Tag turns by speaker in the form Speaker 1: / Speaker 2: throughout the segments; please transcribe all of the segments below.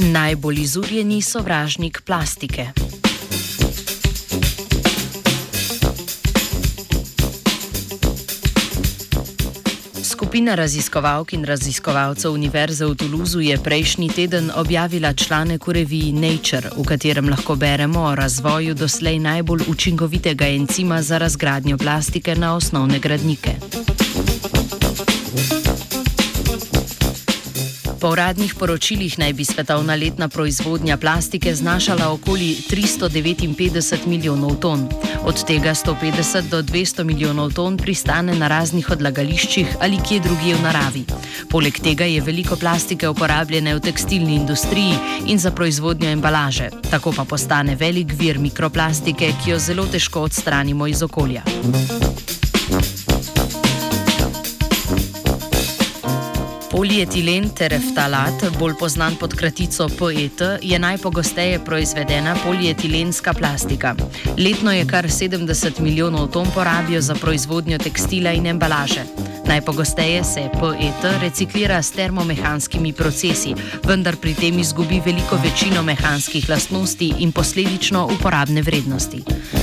Speaker 1: Najbolj izurjeni sovražnik plastike. Skupina raziskovalk in raziskovalcev Univerze v Toulouse je prejšnji teden objavila članek v reviji Nature, v katerem lahko beremo o razvoju doslej najbolj učinkovitega encima za razgradnjo plastike na osnovne gradnike. Po uradnih poročilih naj bi svetovna letna proizvodnja plastike znašala okoli 359 milijonov ton. Od tega 150 do 200 milijonov ton pristane na raznih odlagališčih ali kje drugje v naravi. Poleg tega je veliko plastike uporabljene v tekstilni industriji in za proizvodnjo embalaže. Tako pa postane velik vir mikroplastike, ki jo zelo težko odstranimo iz okolja. Polietilen tereftalat, bolj znan pod kratico PET, je najpogosteje proizvedena polietilenska plastika. Letno je kar 70 milijonov ton porabijo za proizvodnjo tekstila in embalaže. Najpogosteje se PET reciklira s termomehanskimi procesi, vendar pri tem izgubi veliko večino mehanskih lastnosti in posledično uporabne vrednosti.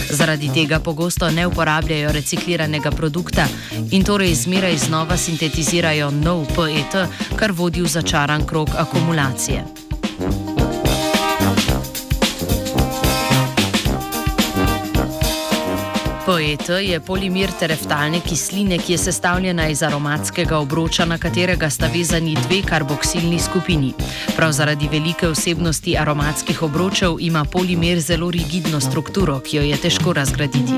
Speaker 1: Zaradi tega pogosto ne uporabljajo recikliranega produkta in torej zmeraj znova sintetizirajo nov PET, kar vodi v začaran krok akumulacije. PET je polimer tereftalne kisline, ki je sestavljena iz aromatskega obroča, na katerega sta vezani dve karboksilni skupini. Prav zaradi velike vsebnosti aromatskih obročev ima polimer zelo rigidno strukturo, ki jo je težko razgraditi.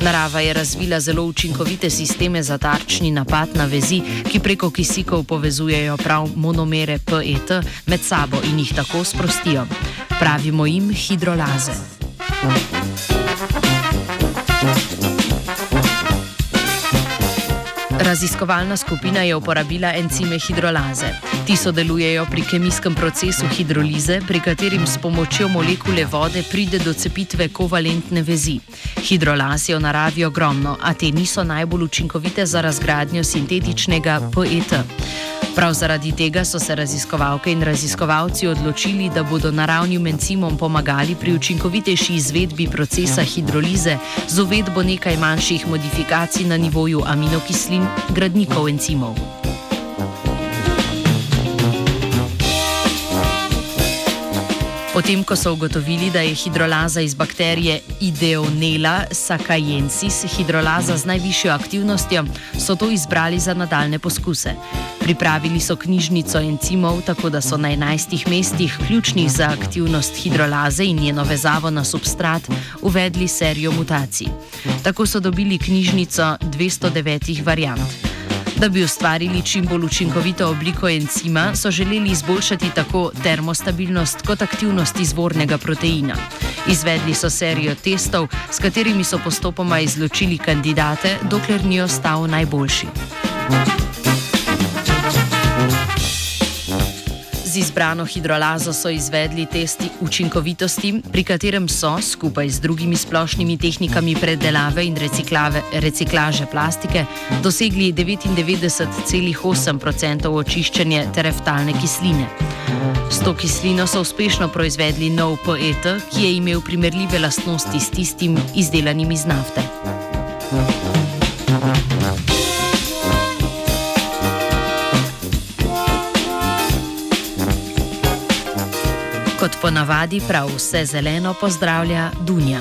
Speaker 1: Narava je razvila zelo učinkovite sisteme za tarčni napad na vezi, ki preko kisikov povezujejo prav monomere PET med sabo in jih tako sprostijo. Pravimo jim hidrolaze. Thank you. Raziskovalna skupina je uporabila encime hidrolaze. Ti sodelujejo pri kemijskem procesu hidrolize, pri katerem s pomočjo molekule vode pride do cepitve kovalentne vezi. Hidrolaz je v naravi ogromno, a te niso najbolj učinkovite za razgradnjo sintetičnega PET. Prav zaradi tega so se raziskovalke in raziskovalci odločili, da bodo naravnim encimom pomagali pri učinkovitejši izvedbi procesa hidrolize z uvedbo nekaj manjših modifikacij na nivoju aminokislin, gradnikov encimov. Potem, ko so ugotovili, da je hidrolaza iz bakterije Ideonela sakajensis hidrolaza z najvišjo aktivnostjo, so to izbrali za nadaljne poskuse. Pripravili so knjižnico encimov, tako da so na 11 mestih, ključnih za aktivnost hidrolaze in njeno vezavo na substrat, uvedli serijo mutacij. Tako so dobili knjižnico 209 variant. Da bi ustvarili čim bolj učinkovito obliko encima, so želeli izboljšati tako termostabilnost kot aktivnost izvornega proteina. Izvedli so serijo testov, s katerimi so postopoma izločili kandidate, dokler ni ostal najboljši. Thank you. Z izbrano hidrolazo so izvedli testi učinkovitosti, pri katerem so skupaj z drugimi splošnimi tehnikami predelave in reciklaže plastike dosegli 99,8% očiščenja tereftalne kisline. S to kislino so uspešno proizvedli nov PET, ki je imel primerljive lastnosti s tistim izdelanim iz nafte. Kot ponavadi prav vse zeleno pozdravlja Dunja.